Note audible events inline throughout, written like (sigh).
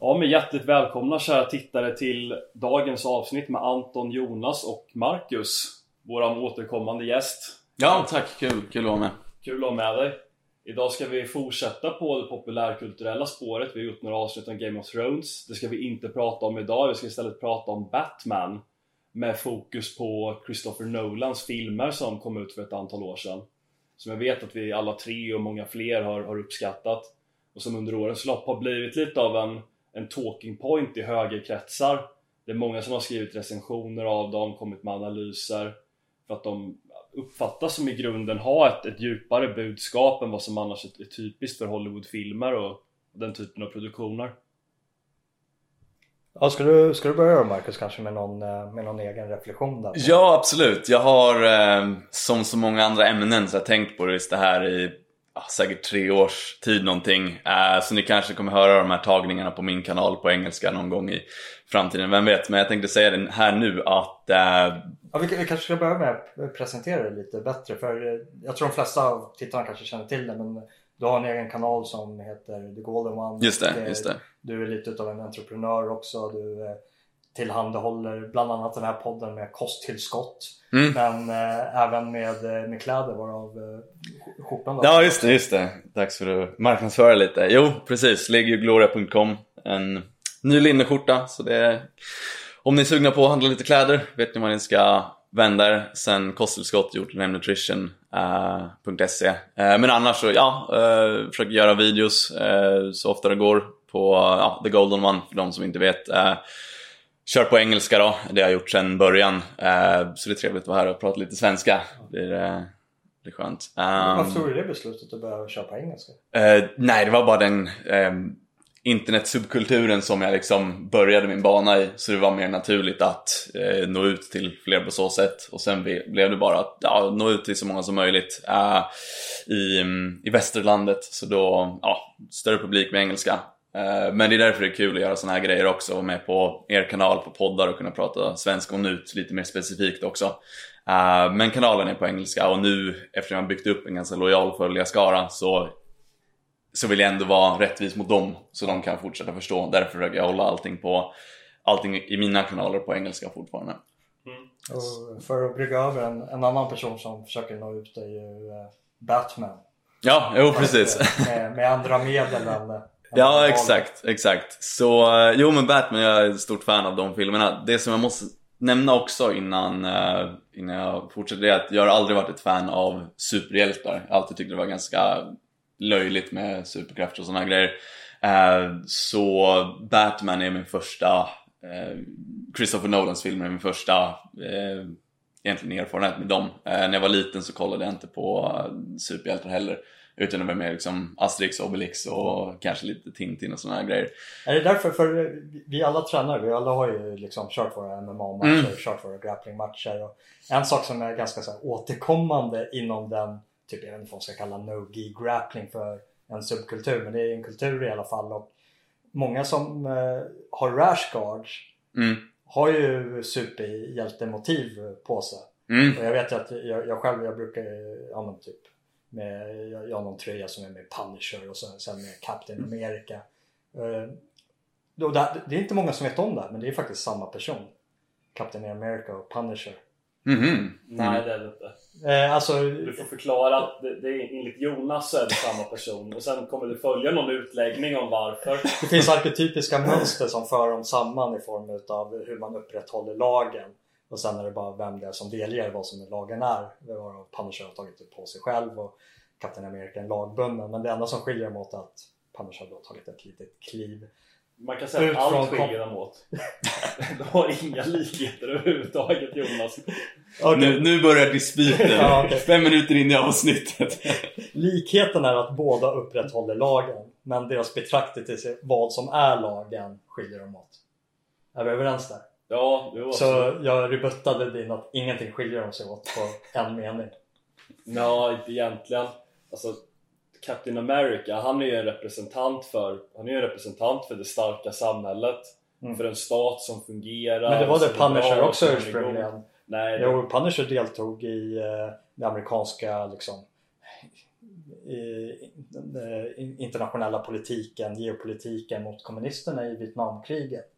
Ja men hjärtligt välkomna kära tittare till dagens avsnitt med Anton, Jonas och Marcus Våran återkommande gäst. Ja tack, kul, kul att vara med. Kul att ha med dig. Idag ska vi fortsätta på det populärkulturella spåret. Vi har gjort några avsnitt om Game of Thrones. Det ska vi inte prata om idag, vi ska istället prata om Batman Med fokus på Christopher Nolans filmer som kom ut för ett antal år sedan. Som jag vet att vi alla tre och många fler har, har uppskattat. Och som under årens lopp har blivit lite av en en talking point i högerkretsar. Det är många som har skrivit recensioner av dem, kommit med analyser för att de uppfattas som i grunden ha ett, ett djupare budskap än vad som annars är, typiskt för Hollywoodfilmer och den typen av produktioner. Ja, ska, du, ska du börja Marcus kanske med någon, eh, med någon egen reflektion där? Ja absolut, jag har eh, som så många andra ämnen så jag tänkt på just det här i säkert tre års tid någonting. Uh, så ni kanske kommer höra de här tagningarna på min kanal på engelska någon gång i framtiden, vem vet. Men jag tänkte säga det här nu att... Uh... Ja, vi, vi, kanske ska börja med att presentera det lite bättre. För eh, jag tror de flesta av tittarna kanske känner till det. Men du har en egen kanal som heter The Golden One. Just det, just det. Du är lite utav en entreprenör också. Du tillhandahåller bland annat den här podden med kosttillskott. Mm. Men äh, även med, eh, med kläder varav äh, skjortan Ja just det, just det. Dags för att marknadsföra lite. Jo precis, legiogloria.com En ny linneskjorta så det är, Om ni är sugna på att handla lite kläder vet ni vad ni ska vända er. Sen kosttillskott gjort nutrition.se uh, uh, Men annars så ja, uh, försöker göra videos så ofta det går på The Golden One för de som inte vet kör på engelska då, det har jag gjort sedan början. Uh, så det är trevligt att vara här och prata lite svenska. Det är, uh, det är skönt. Um, Varför tog du det beslutet att börja köra på engelska? Uh, nej, det var bara den um, internetsubkulturen som jag liksom började min bana i. Så det var mer naturligt att uh, nå ut till fler på så sätt. Och sen blev det bara att ja, nå ut till så många som möjligt uh, i, um, i västerlandet. Så då, ja, större publik med engelska. Eh, men det är därför det är kul att göra såna här grejer också, vara med på er kanal på poddar och kunna prata svenska och ut lite mer specifikt också. Eh, men kanalen är på engelska och nu eftersom jag har byggt upp en ganska lojal följarskara så, så vill jag ändå vara rättvis mot dem så de kan fortsätta förstå. Därför försöker jag hålla allting, på, allting i mina kanaler på engelska fortfarande. Mm. Och för att brygga över en, en annan person som försöker nå ut är ju uh, Batman. Ja, jo precis. Med, med andra medel än Ja exakt, exakt. Så eh, jo men Batman, jag är ett stort fan av de filmerna. Det som jag måste nämna också innan, uh, innan jag fortsätter är att jag har aldrig varit ett fan av superhjältar. Jag har alltid tyckt det var ganska löjligt med superkrafter och sådana grejer. Uh, så Batman är min första, Christopher Nolans film är min första egentligen erfarenhet med dem. när jag var liten så kollade jag inte på superhjältar heller. Utan det var mer liksom Asterix, Obelix och kanske lite Tintin och sådana här grejer. Är det därför, för vi alla tränare, vi alla har ju liksom kört våra MMA-matcher, mm. kört våra grappling-matcher. Och en sak som är ganska så här, återkommande inom den, typ jag vet inte vad man ska kalla no-gi grappling för en subkultur, men det är en kultur i alla fall. Och många som eh, har rash guards mm. har ju superhjältemotiv på sig. Mm. Och jag vet ju att jag, jag själv, jag brukar, ja men typ med, jag, har någon tröja som är med Punisher och sen, sen med Captain America. Uh, det, det, är inte många som vet om det men det är faktiskt samma person. Captain America och Punisher. Mm -hmm. Nej det är det inte. Eh, alltså, du får förklara att det, det är, enligt Jonas så är det samma person och sen kommer du följa någon utläggning om varför. Det finns arketypiska mönster som för dem samman i form av hur man upprätthåller lagen. Och sen är det bara vem det är som delger vad som lagen är. Varav Punisher har tagit det på sig själv och Captain America är lagbunden. Men det enda som skiljer dem åt är att Punisher har tagit ett litet kliv man kan säga att allt skiljer dem åt. (laughs) De har inga likheter överhuvudtaget Jonas. Okay. Nu, nu börjar dispyten. ja, okay. Fem minuter in i avsnittet. (laughs) Likheten är att båda upprätthåller lagen. Men deras betraktelse vad som är lagen skiljer dem åt. Är vi överens där? Ja, det var så. Så jag rebuttade din att ingenting skiljer dem sig åt på en mening. Ja, inte egentligen. Alltså, Captain America, han är ju en representant för, han är en representant för det starka samhället. Mm. För en stat som fungerar. Men det var det Punisher också ursprungligen. Nej, det... Jo, Punisher deltog i eh, det amerikanska liksom den internationella politiken, geopolitiken mot kommunisterna i Vietnamkriget.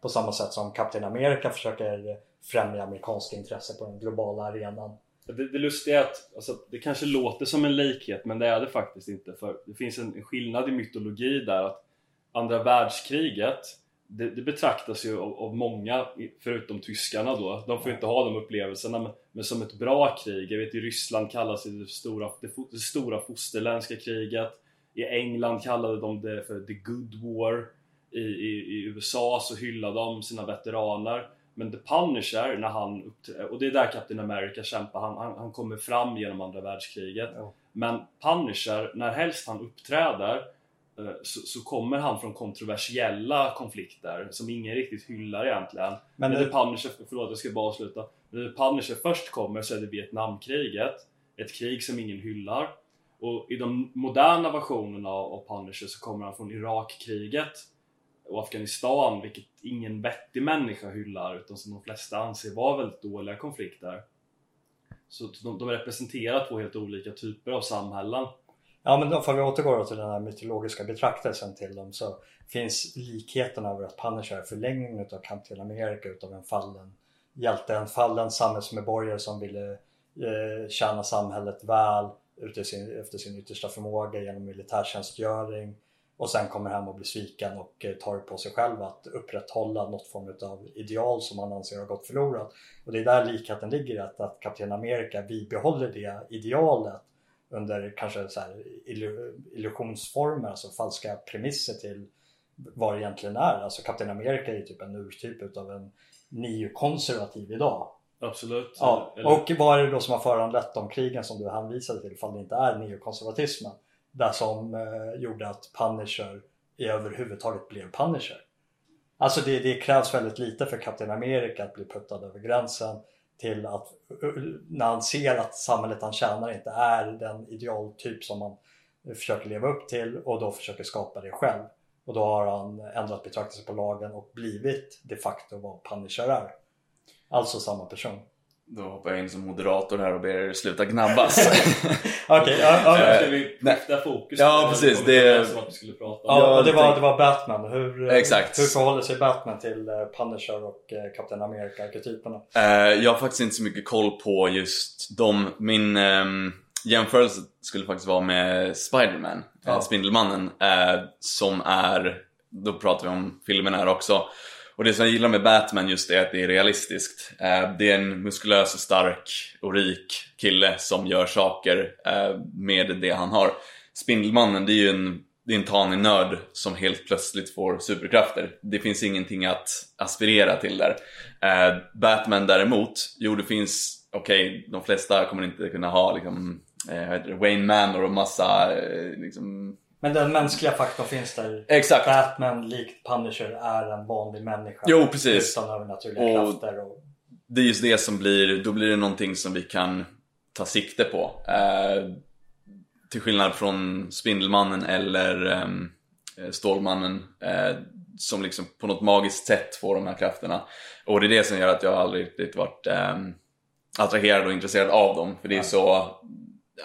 På samma sätt som Kapten Amerika försöker främja amerikanska intressen på den globala arenan. Det, det lustiga är att alltså, det kanske låter som en likhet men det är det faktiskt inte för det finns en, skillnad i mytologi där att andra världskriget det, det betraktas ju av, av, många, förutom tyskarna då, de får inte ha de upplevelserna men, men som ett bra krig. Jag vet i Ryssland kallas det det stora, det, det stora fosterländska kriget. I England kallade de det för the good war. I, i, i USA så hyllade de sina veteraner. Men The Punisher, när han uppträder, och det är där Captain America kämpar, han, han, han kommer fram genom andra världskriget. Ja. Men Punisher, när helst han uppträder eh, så, så, kommer han från kontroversiella konflikter som ingen riktigt hyllar egentligen. Men det... The Punisher, förlåt jag ska bara avsluta. När The Punisher först kommer så är det Vietnamkriget, ett krig som ingen hyllar. Och i de moderna versionerna av Punisher så kommer han från Irakkriget och Afghanistan, vilket ingen vettig människa hyllar utan som de flesta anser vara väldigt dåliga konflikter. Så de, de representerar två helt olika typer av samhällen. Ja men då får vi återgå till den här mytologiska betraktelsen till dem så finns likheten över att Punisher är förlängningen utav Kamp till Amerika utav en fallen hjälte, en fallen samhällsmedborgare som ville eh, tjäna samhället väl sin, efter sin yttersta förmåga genom militärtjänstgöring och sen kommer hem och blir sviken och eh, tar på sig själv att upprätthålla något form av ideal som han anser har gått förlorat. Och det är där likheten ligger, att, att Kapten Amerika bibehåller det idealet under kanske så här illusionsformer, alltså falska premisser till vad det egentligen är. Alltså Kapten Amerika är ju typ en urtyp utav en neokonservativ idag. Absolut. Ja, och vad är det då som har föranlett de krigen som du hänvisade till ifall det inte är neokonservatismen? Det som eh, gjorde att Punisher överhuvudtaget blev Punisher. Alltså det, det krävs väldigt lite för Captain America att bli puttad över gränsen till att när han ser att samhället han tjänar inte är den idealtyp som man försöker leva upp till och då försöker skapa det själv. Och då har han ändrat betraktelse på lagen och blivit de facto vad Punisher är. Alltså samma person. Då hoppar jag in som moderator här och ber er sluta gnabbas. (laughs) Okej, okay, ja, ja. Ska vi skifta fokus? Ja, precis. Det, ja, det, var, det var Batman. Hur, Exakt. hur förhåller sig Batman till eh, Punisher och eh, Captain America-arketyperna? Jag har faktiskt inte så mycket koll på just dem. Min um, jämförelse skulle faktiskt vara med Spiderman, ja. Spindelmannen, som är, då pratar vi om filmen här också, och det som jag gillar med Batman just är att det är realistiskt. Eh, det är en muskulös och stark och rik kille som gör saker eh, med det han har. Spindelmannen, det är ju en, det är en tanig nörd som helt plötsligt får superkrafter. Det finns ingenting att aspirera till där. Eh, Batman däremot, jo det finns, okej, okay, de flesta kommer inte kunna ha liksom, Wayne Manor och massa liksom, men den mänskliga faktorn finns där. Exakt. Batman likt Punisher är en vanlig människa. Jo precis. Utan övernaturliga och krafter. Och... Det är just det som blir, då blir det någonting som vi kan ta sikte på. Eh, till skillnad från Spindelmannen eller ehm, eh, Stålmannen. Eh, som liksom på något magiskt sätt får de här krafterna. Och det är det som gör att jag aldrig riktigt varit eh, attraherad och intresserad av dem. För det är så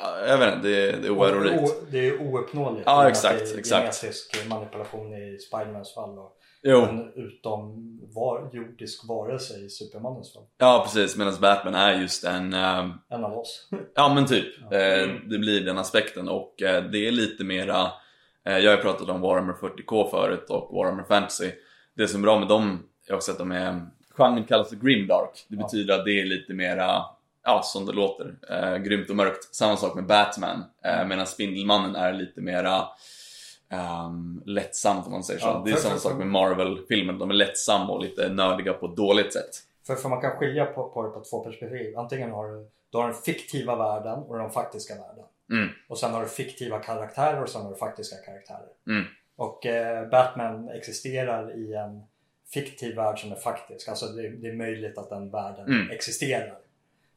Ja, jag vet inte, det, det är oärorikt. Det är ouppnåeligt. Ja, exakt. Det är exakt. genetisk manipulation i Spidermans fall. Och jo. En utom var, jordisk varelse i Supermannens fall. Ja, precis. Medan Batman är just en... Um... En av oss. (laughs) ja, men typ. Ja. Eh, det blir den aspekten och eh, det är lite mera... Eh, jag har ju pratat om Warhammer 40K förut och Warhammer Fantasy. Det som är bra med dem är också att de är... Genren kallas för Grimdark. Det betyder att det är lite mera ja, som det låter, eh, grymt och mörkt. Samma sak med Batman, eh, medan Spindelmannen är lite mera um, lättsamt om man säger så. Ja, det är för, samma för, sak med Marvel-filmen, de är lättsamma och lite nördiga på ett dåligt sätt. För, för man kan skilja på, på det på två perspektiv. Antingen har du, du har den fiktiva världen och den faktiska världen. Mm. Och sen har du fiktiva karaktärer och sen har du faktiska karaktärer. Mm. Och eh, Batman existerar i en fiktiv värld som är faktisk. Alltså det, det är möjligt att den världen mm. existerar.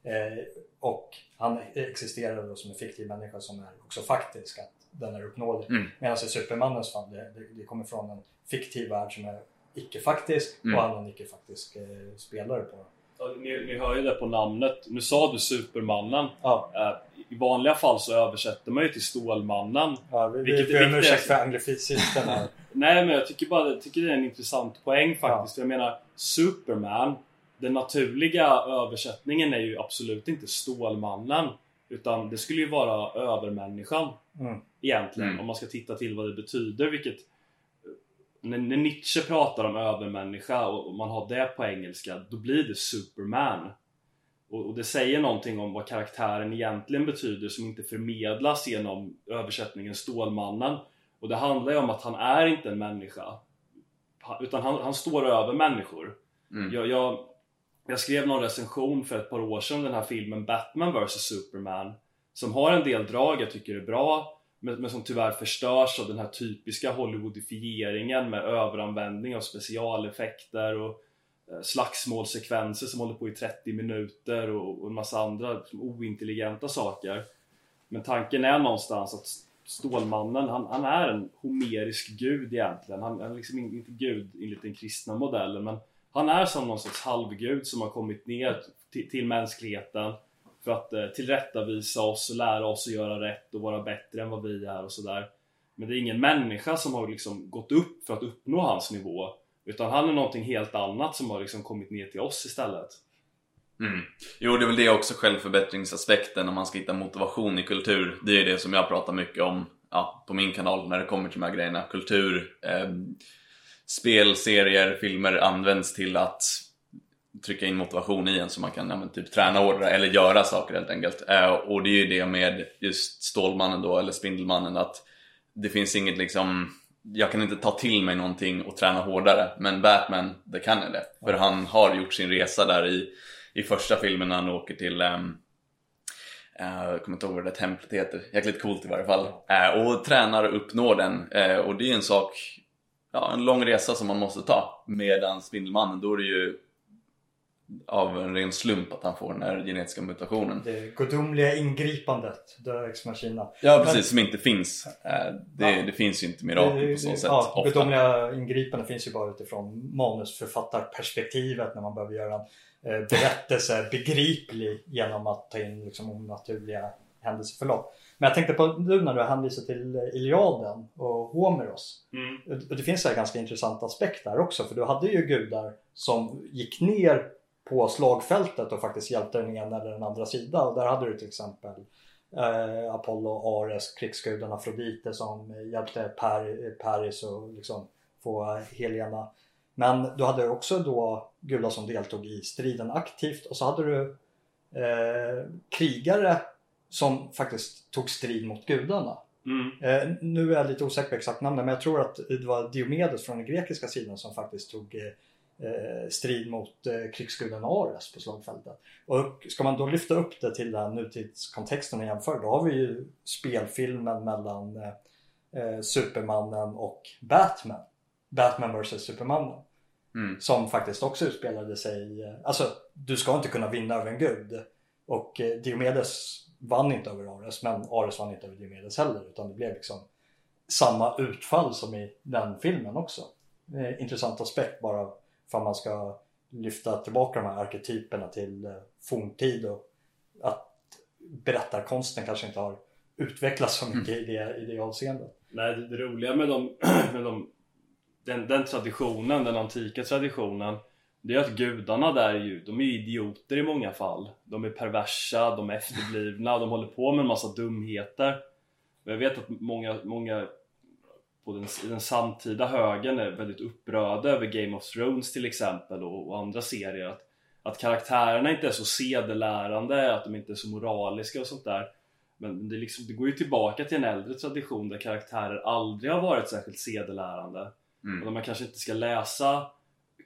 Eh, och han existerar då som en fiktiv människa som är också faktisk, att den är uppnåelig. Mm. Medan i Supermannens fall, det, det, det, kommer från en fiktiv värld som är icke-faktisk mm. och han är en icke-faktisk eh, spelare på Ja, ni, ni hör ju det på namnet. Nu sa du Supermannen. Ja, Eh, I vanliga fall så översätter man ju till Stålmannen. ja vi, vi Vilket är ber om viktigt. ursäkt för här. (laughs) Nej, men jag tycker bara jag tycker det är en intressant poäng faktiskt. För jag menar, Superman, den naturliga översättningen är ju absolut inte Stålmannen. Utan det skulle ju vara övermänniskan Mm. egentligen. Mm. Om man ska titta till vad det betyder. Vilket när, när Nietzsche pratar om övermänniska och, och man har det på engelska, då blir det Superman. Och, och det säger någonting om vad karaktären egentligen betyder som inte förmedlas genom översättningen Stålmannen. Och det handlar ju om att han är inte en människa. Utan han, han står över människor. Mm. Jag, jag, jag skrev någon recension för ett par år sedan om den här filmen Batman vs Superman som har en del drag jag tycker är bra men, men som tyvärr förstörs av den här typiska Hollywoodifieringen med överanvändning av specialeffekter och eh, slagsmålsekvenser som håller på i 30 minuter och, och en massa andra liksom ointelligenta saker. Men tanken är någonstans att Stålmannen, han, han är en homerisk gud egentligen. Han han är liksom inte gud enligt den kristna modellen men han är som någon sorts halvgud som har kommit ner till, till mänskligheten för att eh, tillrättavisa oss och lära oss att göra rätt och vara bättre än vad vi är och sådär. Men det är ingen människa som har liksom gått upp för att uppnå hans nivå utan han är någonting helt annat som har liksom kommit ner till oss istället. Mm. Jo, det är väl det också självförbättringsaspekten om man ska hitta motivation i kultur. Det är det som jag pratar mycket om ja, på min kanal när det kommer till de här grejerna. Kultur, eh, spel, serier, filmer används till att trycka in motivation i en så man kan ja, men, typ träna hårdare eller göra saker helt enkelt. Eh, och det är ju det med just Stålmannen då, eller Spindelmannen, att det finns inget liksom jag kan inte ta till mig någonting och träna hårdare men Batman, det kan jag det. För han har gjort sin resa där i, i första filmen när han åker till um, jag kommer inte ihåg vad det där templet heter, jäkligt coolt i varje fall. Eh, och tränar och uppnår den. Eh, och det är en sak, ja en lång resa som man måste ta. Medan Spindelmannen, då är det ju av en ren slump att han får den här genetiska mutationen. Det gudomliga ingripandet, Ex Machina. Ja precis, som inte finns. Eh, det, Ja. det finns ju inte mirakel på så sätt ja, ofta. gudomliga ingripanden finns ju bara utifrån manusförfattarperspektivet när man behöver göra en eh, berättelse begriplig genom att ta in liksom, onaturliga händelseförlopp. Men jag tänkte på nu när du hänvisar till Iliaden och Homeros. Mm. Och Det finns en ganska intressant aspekt där också för du hade ju gudar som gick ner på slagfältet och faktiskt hjälpte den ena eller den andra sidan. Och där hade du till exempel eh, Apollo, Ares, krigsguden Afrodite som hjälpte per, Paris och liksom få Helena. Men du hade också då gudar som deltog i striden aktivt och så hade du eh, krigare som faktiskt tog strid mot gudarna. Mm. Eh, nu är jag lite osäker på exakt namnet men jag tror att det var Diomedes från den grekiska sidan som faktiskt tog eh, eh, strid mot eh, krigsguden Ares på slagfältet. Och ska man då lyfta upp det till den nutidskontexten och jämföra då har vi ju spelfilmen mellan eh, eh, Supermannen och Batman. Batman vs Supermannen. Mm. Som faktiskt också utspelade sig, alltså du ska inte kunna vinna över en gud. Och Diomedes vann inte över Ares men Ares vann inte över Diomedes heller utan det blev liksom samma utfall som i den filmen också. Eh, intressant aspekt bara för att man ska lyfta tillbaka de här arketyperna till eh, forntid och att berättarkonsten kanske inte har utvecklats så mycket i, det, i det avseendet. Nej, det, det roliga med, de, (clears throat) med de, den, den traditionen, den antika traditionen det är att gudarna där är ju, de är idioter i många fall. De är perversa, de är efterblivna, de håller på med en massa dumheter. Och jag vet att många, många på den, i den samtida högen är väldigt upprörda över Game of Thrones till exempel och, och andra serier. Att, att karaktärerna inte är så sedelärande, att de inte är så moraliska och sånt där. Men det, liksom, det går ju tillbaka till en äldre tradition där karaktärer aldrig har varit särskilt sedelärande. Mm. Och där man kanske inte ska läsa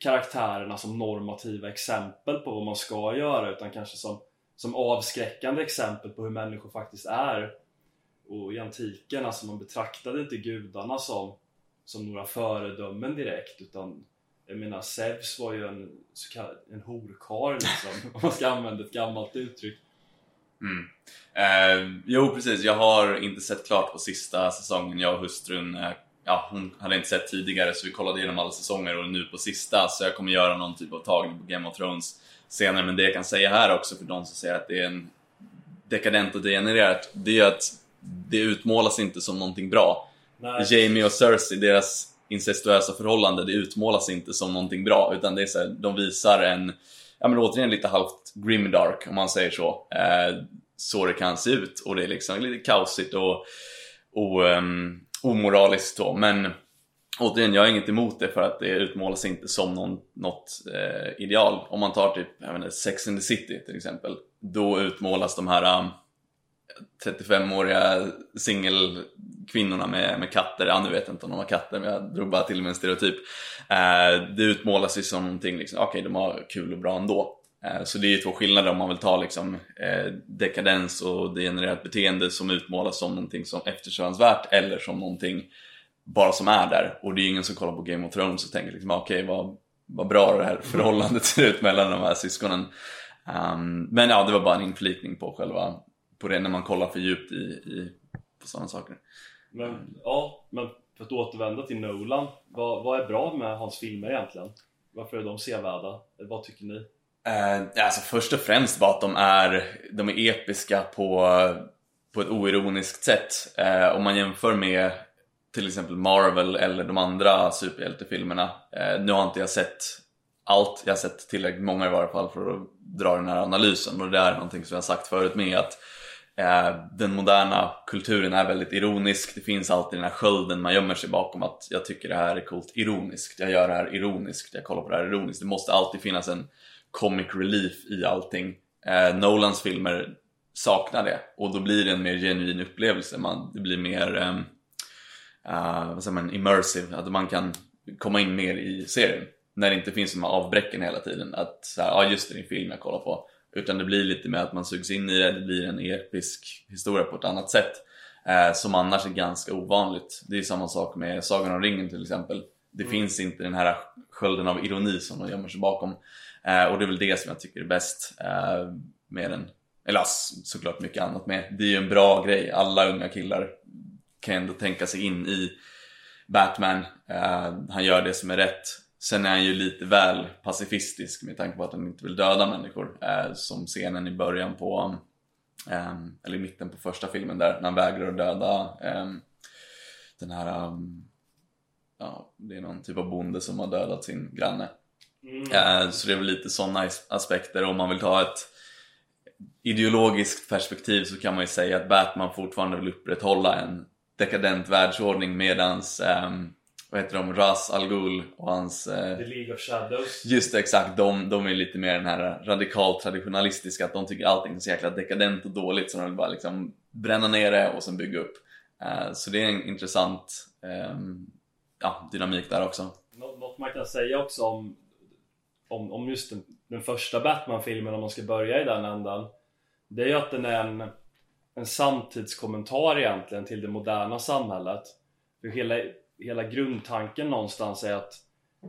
karaktärerna som normativa exempel på vad man ska göra utan kanske som, som avskräckande exempel på hur människor faktiskt är. Och i antiken, alltså man betraktade inte gudarna som, som några föredömen direkt utan jag menar Zeus var ju en, så kallad, en horkarl liksom, (laughs) om man ska använda ett gammalt uttryck. Mm. Eh, jo precis, jag har inte sett klart på sista säsongen. Jag och hustrun eh, ja, hon hade inte sett tidigare så vi kollade igenom alla säsonger och nu på sista så jag kommer göra någon typ av tagning på Game of Thrones senare. Men det jag kan säga här också för de som säger att det är en dekadent och degenererat, det är att det utmålas inte som någonting bra. Nej. Jamie och Cersei, deras incestuösa förhållande, det utmålas inte som någonting bra utan det är så här, de visar en, ja men återigen lite halvt grimdark om man säger så. Eh, så det kan se ut och det är liksom lite kaosigt och, och um, omoraliskt då. Men återigen, jag har inget emot det för att det utmålas inte som någon, något eh, ideal. Om man tar typ jag inte, Sex and the City till exempel. Då utmålas de här um, 35-åriga singelkvinnorna med, med katter, ja nu vet jag inte om de har katter men jag drog bara till med en stereotyp. Eh, det utmålas ju som någonting, liksom, okej okay, de har kul och bra ändå. Eh, så det är ju två skillnader om man vill ta liksom, eh, dekadens och degenererat beteende som utmålas som någonting som eftersträvansvärt eller som någonting bara som är där. Och det är ju ingen som kollar på Game of Thrones och tänker liksom, ah, okej okay, vad, vad bra det här förhållandet ser ut mellan de här syskonen. Um, men ja, det var bara en inflikning på själva, på det när man kollar för djupt i, i på sådana saker. Men ja, men för att återvända till Nolan, vad, vad är bra med hans filmer egentligen? Varför är de sevärda? Vad tycker ni? Eh, alltså först och främst bara att de är, de är episka på, på ett oironiskt sätt. Eh, om man jämför med till exempel Marvel eller de andra superhjältefilmerna. Eh, nu har inte jag sett allt, jag har sett tillräckligt många i varje fall för att dra den här analysen och det är någonting som jag sagt förut med att eh, den moderna kulturen är väldigt ironisk. Det finns alltid den här skölden man gömmer sig bakom att jag tycker det här är coolt ironiskt, jag gör det här ironiskt, jag kollar på det här ironiskt. Det måste alltid finnas en comic relief i allting. Eh, Nolans filmer saknar det och då blir det en mer genuin upplevelse. Man, det blir mer eh, uh, vad säger man, immersive, att man kan komma in mer i serien. När det inte finns de här avbräcken hela tiden. Att så ja just det, det är en film jag kollar på. Utan det blir lite mer att man sugs in i det, det blir en episk historia på ett annat sätt. Eh, som annars är ganska ovanligt. Det är samma sak med Sagan om ringen till exempel. Det mm. finns inte den här skölden av ironi som de gömmer sig bakom. Eh, och det är väl det som jag tycker är bäst eh, med den. Eller såklart mycket annat med. Det är ju en bra grej. Alla unga killar kan ändå tänka sig in i Batman. Eh, han gör det som är rätt. Sen är han ju lite väl pacifistisk med tanke på att han inte vill döda människor. Eh, som scenen i början på, eh, eller i mitten på första filmen där, när han vägrar att döda eh, den här, um, ja, det är någon typ av bonde som har dödat sin granne. Mm. Eh, så det är väl lite sådana aspekter. Om man vill ta ett ideologiskt perspektiv så kan man ju säga att Batman fortfarande vill upprätthålla en dekadent världsordning medans um, vad heter de? Ras Al Ghul och hans... Uh, The League of Shadows Just det, exakt. De, de är lite mer den här radikalt traditionalistiska att de tycker allting är så jäkla dekadent och dåligt så de vill bara liksom bränna ner det och sen bygga upp. Uh, så det är en intressant um, ja, dynamik där också. Något man kan säga också om, om, om just den, den första Batman-filmen om man ska börja i den ändan det är ju att den är en en samtidskommentar egentligen till det moderna samhället. För hela, hela grundtanken någonstans är att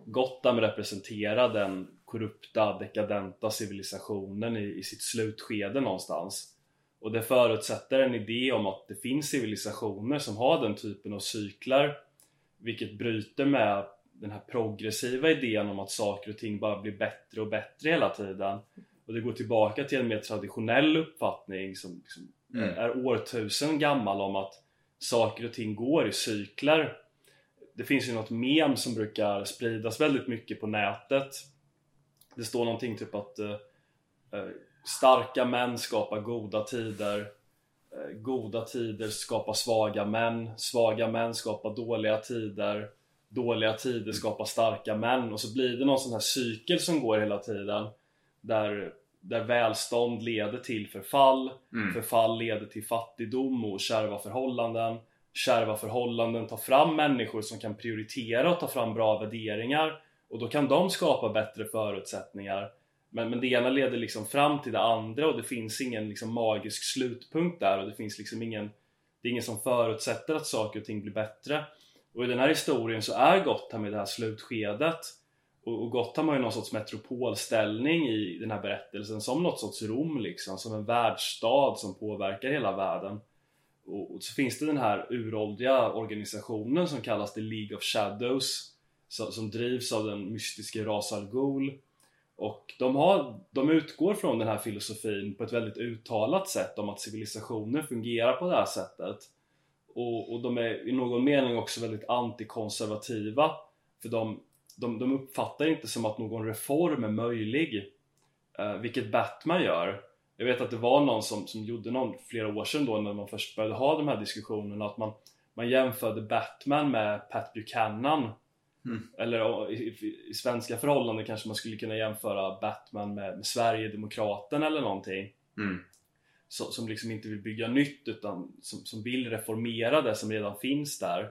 Gotham representerar den korrupta, dekadenta civilisationen i, i sitt slutskede någonstans. Och det förutsätter en idé om att det finns civilisationer som har den typen av cykler vilket bryter med den här progressiva idén om att saker och ting bara blir bättre och bättre hela tiden. Och det går tillbaka till en mer traditionell uppfattning som liksom mm. är årtusen gammal om att saker och ting går i cykler. Det finns ju något mem som brukar spridas väldigt mycket på nätet. Det står någonting typ att uh, starka män skapar goda tider. Uh, goda tider skapar svaga män. Svaga män skapar dåliga tider. Dåliga tider skapar starka män. Och så blir det någon sån här cykel som går hela tiden. Där där välstånd leder till förfall, mm. förfall leder till fattigdom och kärva förhållanden. Kärva förhållanden tar fram människor som kan prioritera och ta fram bra värderingar och då kan de skapa bättre förutsättningar. Men, men det ena leder liksom fram till det andra och det finns ingen liksom magisk slutpunkt där och det finns liksom ingen Det är ingen som förutsätter att saker och ting blir bättre. Och i den här historien så är Gotham i det här slutskedet. Och, och Gotham har ju någon sorts metropolställning i den här berättelsen som något sorts Rom liksom, som en världsstad som påverkar hela världen. Och, och så finns det den här uråldriga organisationen som kallas The League of Shadows som, som drivs av den mystiske Ras Al Ghul. Och de, har, de utgår från den här filosofin på ett väldigt uttalat sätt om att civilisationer fungerar på det här sättet och, och de är i någon mening också väldigt antikonservativa för de, de, de uppfattar inte som att någon reform är möjlig eh, vilket Batman gör jag vet att det var någon som, som gjorde någon flera år sedan då när man först började ha de här diskussionerna att man, man jämförde Batman med Pat Buchanan mm. eller i, i, i, svenska förhållanden kanske man skulle kunna jämföra Batman med, med Sverigedemokraten eller någonting mm. Så, som liksom inte vill bygga nytt utan som, som vill reformera det som redan finns där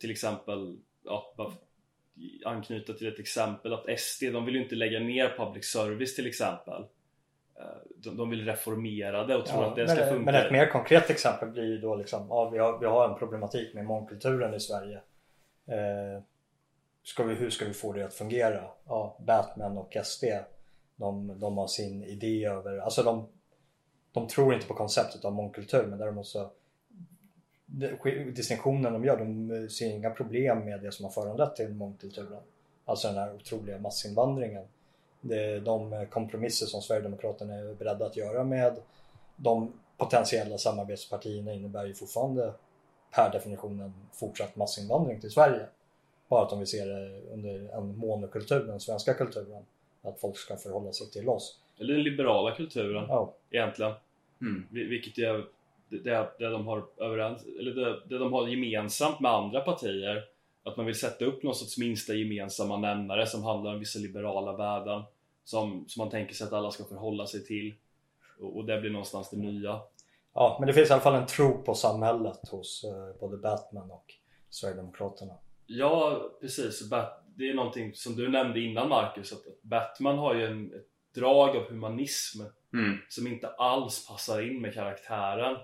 till exempel ja, anknyta till ett exempel att SD de vill ju inte lägga ner public service till exempel Eh, de, de vill reformera det och tror ja, att det ska funka. Men ett mer konkret exempel blir ju då liksom, ja, vi, har, vi har en problematik med mångkulturen i Sverige. Eh, ska vi, hur ska vi få det att fungera? Ja, Batman och SD de, de har sin idé över, alltså de, de tror inte på konceptet av mångkultur men däremot så distinktionen de gör, de ser inga problem med det som har föranlett till mångkulturen. Alltså den här otroliga massinvandringen de kompromisser som Sverigedemokraterna är beredda att göra med de potentiella samarbetspartierna innebär ju fortfarande per definition en fortsatt massinvandring till Sverige. Bara att de vill se det under en monokultur, den svenska kulturen. Att folk ska förhålla sig till oss. Eller den liberala kulturen ja. egentligen. Mm. Vilket är det, det, det de har överens, eller det, det de har gemensamt med andra partier att man vill sätta upp någon sorts minsta gemensamma nämnare som handlar om vissa liberala värden som, som man tänker sig att alla ska förhålla sig till och, och det blir någonstans det nya. Ja, men det finns i alla fall en tro på samhället hos eh, både Batman och Sverigedemokraterna. Ja, precis. Det är någonting som du nämnde innan Marcus, att Batman har ju en, ett drag av humanism mm. som inte alls passar in med karaktären.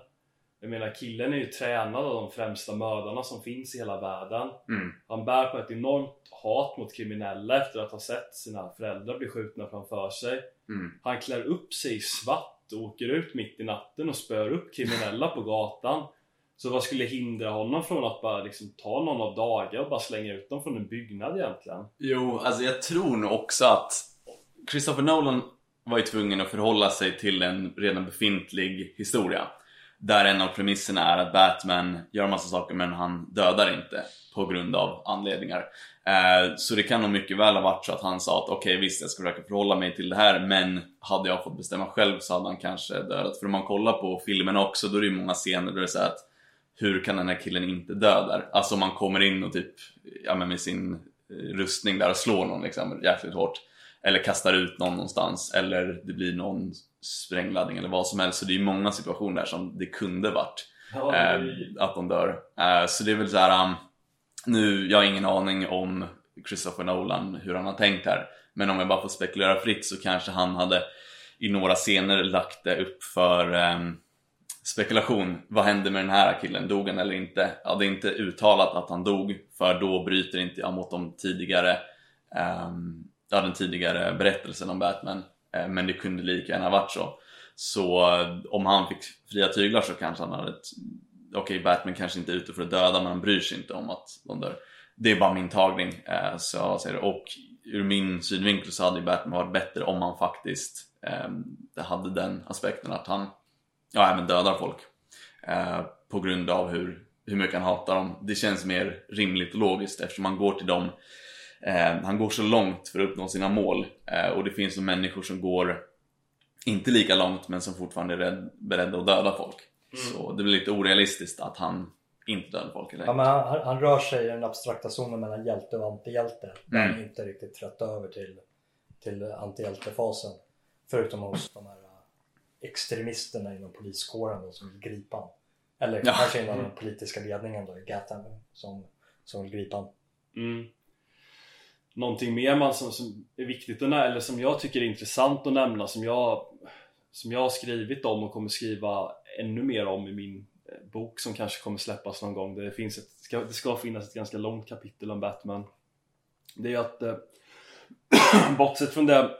Jag menar killen är ju tränad av de främsta mördarna som finns i hela världen. Mm. Han bär på ett enormt hat mot kriminella efter att ha sett sina föräldrar bli skjutna framför sig. Mm. Han klär upp sig i svart och åker ut mitt i natten och spör upp kriminella på gatan. Så vad skulle hindra honom från att bara liksom ta någon av dagar och bara slänga ut dem från en byggnad egentligen? Jo, alltså jag tror nog också att Christopher Nolan var ju tvungen att förhålla sig till en redan befintlig historia. Där en av premisserna är att Batman gör massa saker men han dödar inte på grund av anledningar. Eh, så det kan nog mycket väl ha varit så att han sa att okej okay, visst jag ska försöka förhålla mig till det här men hade jag fått bestämma själv så hade han kanske dödat. För om man kollar på filmerna också då är det ju många scener där det är så att hur kan den här killen inte dö där? Alltså om man kommer in och typ ja, men med sin eh, rustning där och slår någon liksom jäkligt hårt. Eller kastar ut någon någonstans eller det blir någon sprängladdning eller vad som helst. Så det är ju många situationer där som det kunde varit ja, eh, att de dör. Eh, så det är väl så här. Um, nu, jag har ingen aning om Christopher Nolan, hur han har tänkt här. Men om jag bara får spekulera fritt så kanske han hade i några scener lagt det upp för um, spekulation. Vad hände med den här killen? Dog han eller inte? Ja, det är inte uttalat att han dog för då bryter inte jag mot de tidigare um, ja, den tidigare berättelsen om Batman. Eh, men det kunde lika gärna varit så. Så eh, om han fick fria tyglar så kanske han hade ett okej, okay, Batman kanske inte är ute för att döda men han bryr sig inte om att de dör. Det är bara min tagning. Eh, så jag säger det. Och ur min synvinkel så hade ju Batman varit bättre om han faktiskt eh, hade den aspekten att han ja, även dödar folk. Eh, på grund av hur, hur mycket han hatar dem. Det känns mer rimligt och logiskt eftersom man går till dem eh, han går så långt för att uppnå sina mål eh, och det finns nog människor som går inte lika långt men som fortfarande är beredda att döda folk. Mm. Så det blir lite orealistiskt att han inte dödar folk eller ja, men han, han, rör sig i den abstrakta zonen mellan hjälte och antihjälte. Där mm. han inte riktigt trött över till, till antihjältefasen. Förutom hos de här äh, extremisterna inom poliskåren då, som vill gripa honom. Eller ja. kanske inom den politiska ledningen då i Gatham som, som vill gripa honom. Mm. Någonting mer man som, som är viktigt att nämna, eller som jag tycker är intressant att nämna som jag, som jag har skrivit om och kommer skriva ännu mer om i min eh, bok som kanske kommer släppas någon gång. Det, finns ett, ska, det ska finnas ett ganska långt kapitel om Batman. Det är att, eh, (clears throat) bortsett från det,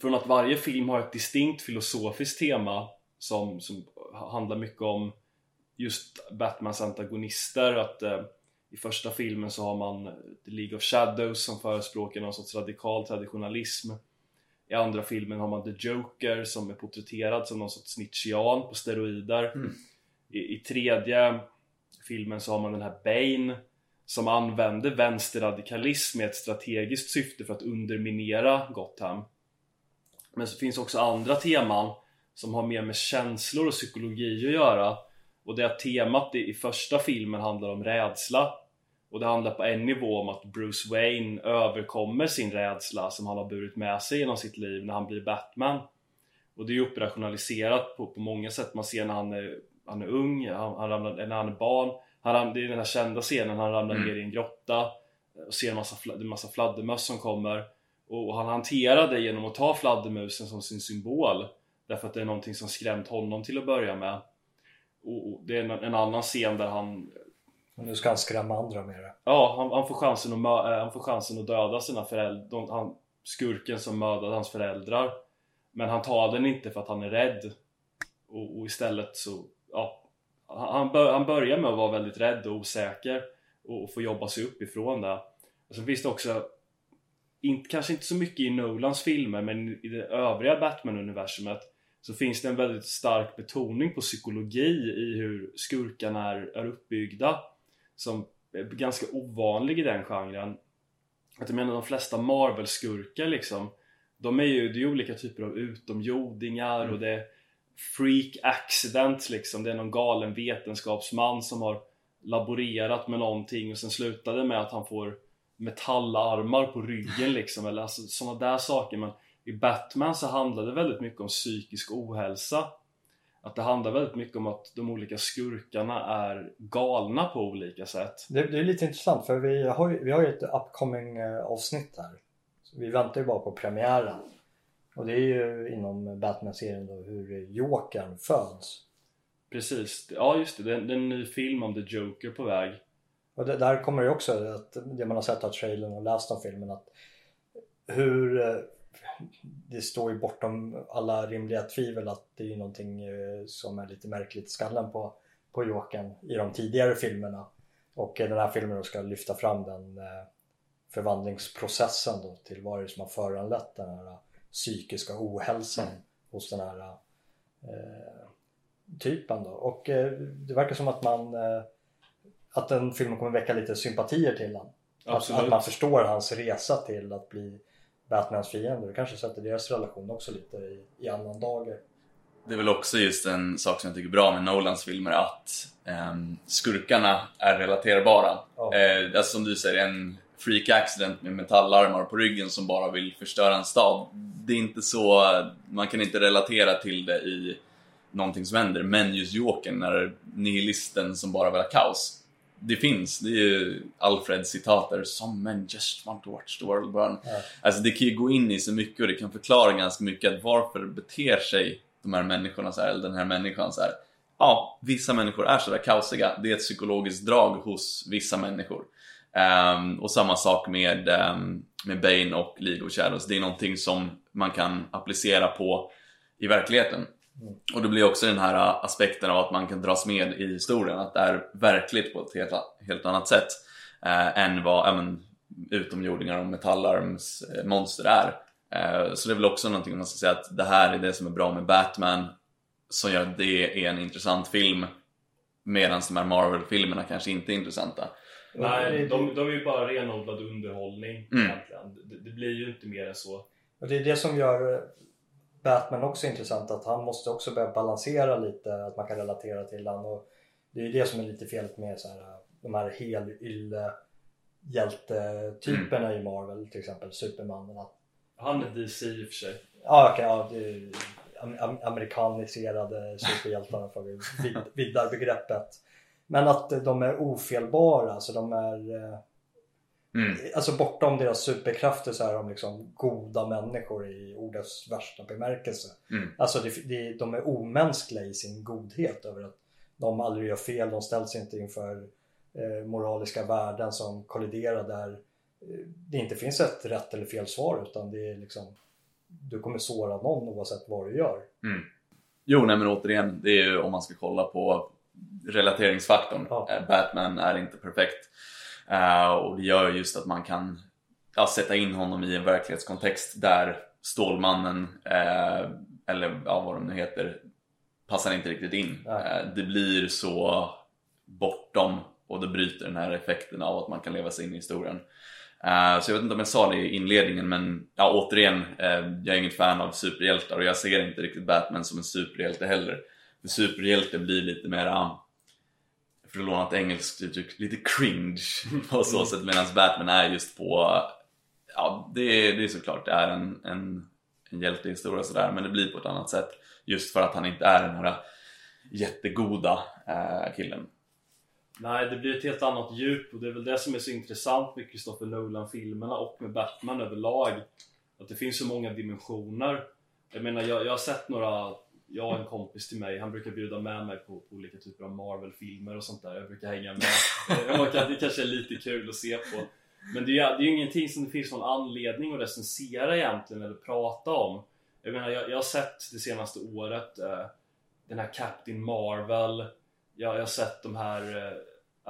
från att varje film har ett distinkt filosofiskt tema som, som handlar mycket om just Batmans antagonister att eh, i första filmen så har man The League of Shadows som förespråkar någon sorts radikal traditionalism. I andra filmen har man The Joker som är porträtterad som någon sorts snitchian på steroider. Mm. I, I tredje filmen så har man den här Bane som använder vänsterradikalism med ett strategiskt syfte för att underminera Gotham. Men så finns också andra teman som har mer med känslor och psykologi att göra och det att temat i, i första filmen handlar om rädsla. Och det handlar på en nivå om att Bruce Wayne överkommer sin rädsla som han har burit med sig genom sitt liv när han blir Batman. Och det är ju operationaliserat på, på många sätt. Man ser när han är, han är ung, han, han ramlar, när han är barn. Han, ram- det är den här kända scenen när han ramlar Mm. ner i en grotta och ser en massa, en massa fladdermöss som kommer. Och han hanterar det genom att ta fladdermusen som sin symbol. Därför att det är någonting som skrämt honom till att börja med och, och det är en, en annan scen där han Och nu ska han skrämma andra med det. Ja, han, han, får chansen att eh, han får chansen att döda sina föräldrar han, Skurken som mördade hans föräldrar. Men han tar den inte för att han är rädd. Och, och istället så, ja han, bör, han börjar med att vara väldigt rädd och osäker och, och få jobba sig uppifrån det. Och sen finns det också inte, kanske inte så mycket i Nolans filmer men i det övriga Batman-universumet så finns det en väldigt stark betoning på psykologi i hur skurkarna är, är uppbyggda som är ganska ovanlig i den genren. Att jag menar de flesta Marvel-skurkar liksom de är ju, det är olika typer av utomjordingar Mm. och det är freak accident liksom. Det är någon galen vetenskapsman som har laborerat med någonting och sen slutar det med att han får metallarmar på ryggen liksom. Eller alltså sådana där saker. Men i Batman så handlar det väldigt mycket om psykisk ohälsa att det handlar väldigt mycket om att de olika skurkarna är galna på olika sätt Det, det är lite intressant för vi har ju, vi har ju ett upcoming eh, avsnitt här. Så vi väntar ju bara på premiären. Och det är ju inom Batman-serien då hur Jokern föds. Precis, ja just det, det är, en ny film om The Joker på väg Och det, där kommer det också att det man har sett av trailern och läst om filmen att hur eh, det står ju bortom alla rimliga tvivel att det är någonting eh, som är lite märkligt i skallen på, på Jokern i de tidigare filmerna. Och eh, den här filmen då ska lyfta fram den eh, förvandlingsprocessen då till vad det är som har föranlett den här psykiska ohälsan hos den här eh, typen då. Och eh, det verkar som att man eh, att den filmen kommer väcka lite sympatier till honom. Att, att man förstår hans resa till att bli Batmans fiende. Det kanske sätter deras relation också lite i, i annan dager. Det är väl också just en sak som jag tycker är bra med Nolans filmer att ehm, skurkarna är relaterbara. Ja. Eh, alltså som du säger, en freak accident med metallarmar på ryggen som bara vill förstöra en stad. Det är inte så, man kan inte relatera till det i någonting som händer. Men just Jokern, när nihilisten som bara vill ha kaos. Det finns, det är ju Alfreds citat där “Some men just want to watch the world burn”. Ja. Alltså det kan ju gå in i så mycket och det kan förklara ganska mycket att varför beter sig de här människorna så här, eller den här människan så här. Ja, vissa människor är sådär kaosiga. Det är ett psykologiskt drag hos vissa människor. Ehm, och samma sak med, ehm, med Bane och League of Shadows. Det är någonting som man kan applicera på i verkligheten. Mm. Och det blir också den här äh, aspekten av att man kan dras med i historien, att det är verkligt på ett helt, helt annat sätt eh, än vad ja, men, utomjordingar och metallarms eh, monster är. Eh, så det är väl också någonting man ska säga att det här är det som är bra med Batman som gör att det är en intressant film medan de här Marvel-filmerna kanske inte är intressanta. Nej, de, de är ju bara renodlad underhållning Mm. egentligen. Det, det blir ju inte mer än så. Och det är det som gör Batman också intressant att han måste också börja balansera lite att man kan relatera till han och det är ju det som är lite felet med så här, de här helylle hjältetyperna i Marvel till exempel Superman att Han är DC i och för sig. Ja, okej, ja, det är am- am- amerikaniserade superhjältarna för vi vid, viddar begreppet. Men att de är ofelbara, alltså de är eh, Mm. Alltså bortom deras superkrafter så är de liksom goda människor i ordets värsta bemärkelse. Mm. Alltså det, det, de är omänskliga i sin godhet över att de aldrig gör fel, de ställs inte inför eh, moraliska värden som kolliderar där eh, det inte finns ett rätt eller fel svar utan det är liksom du kommer såra någon oavsett vad du gör. Jo, nej men återigen, det är ju om man ska kolla på relateringsfaktorn. Ja. Eh, Batman är inte perfekt. Eh, och det gör just att man kan ja, sätta in honom i en verklighetskontext där Stålmannen, eh, eller ja, vad de nu heter, passar inte riktigt in. Nej. Eh, det blir så bortom och det bryter den här effekten av att man kan leva sig in i historien. Så jag vet inte om jag sa det i inledningen men ja, återigen, jag är inget fan av superhjältar och jag ser inte riktigt Batman som en superhjälte heller. För superhjälte blir lite mera, för att låna ett engelskt uttryck, lite cringe på så sätt medan Batman är just på, ja det är, det är såklart, det är en, en, en hjältehistoria sådär men det blir på ett annat sätt just för att han inte är den här jättegoda eh, killen. Nej, det blir ett helt annat djup och det är väl det som är så intressant med Christopher Nolan-filmerna och med Batman överlag. Att det finns så många dimensioner. Jag menar, jag, jag har sett några, jag och en kompis till mig, han brukar bjuda med mig på, på olika typer av Marvel-filmer och sånt där. Jag brukar hänga med. Det kanske är lite kul att se på. Men det är, ju- det är ju ingenting som det finns någon anledning att recensera egentligen eller prata om. Jag menar, jag, jag har sett det senaste året eh, den här Captain Marvel. Jag, jag har sett de här eh,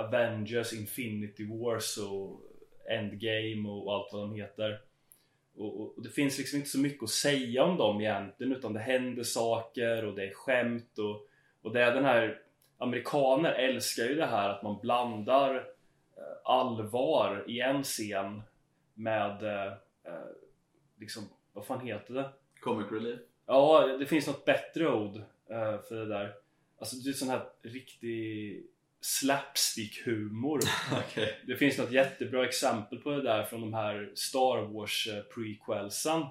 Avengers, Infinity Wars och Endgame och allt vad de heter. Och, och, och det finns liksom inte så mycket att säga om dem egentligen utan det händer saker och det är skämt och, och det är den här Amerikaner älskar ju det här att man blandar eh, allvar i en scen med eh, eh, liksom, vad fan heter det? Comic relief? Ja, det finns något bättre ord eh, för det där. Alltså det är sån här riktig slapstick-humor. (laughs) Okej. Det finns något jättebra exempel på det där från de här Star Wars eh.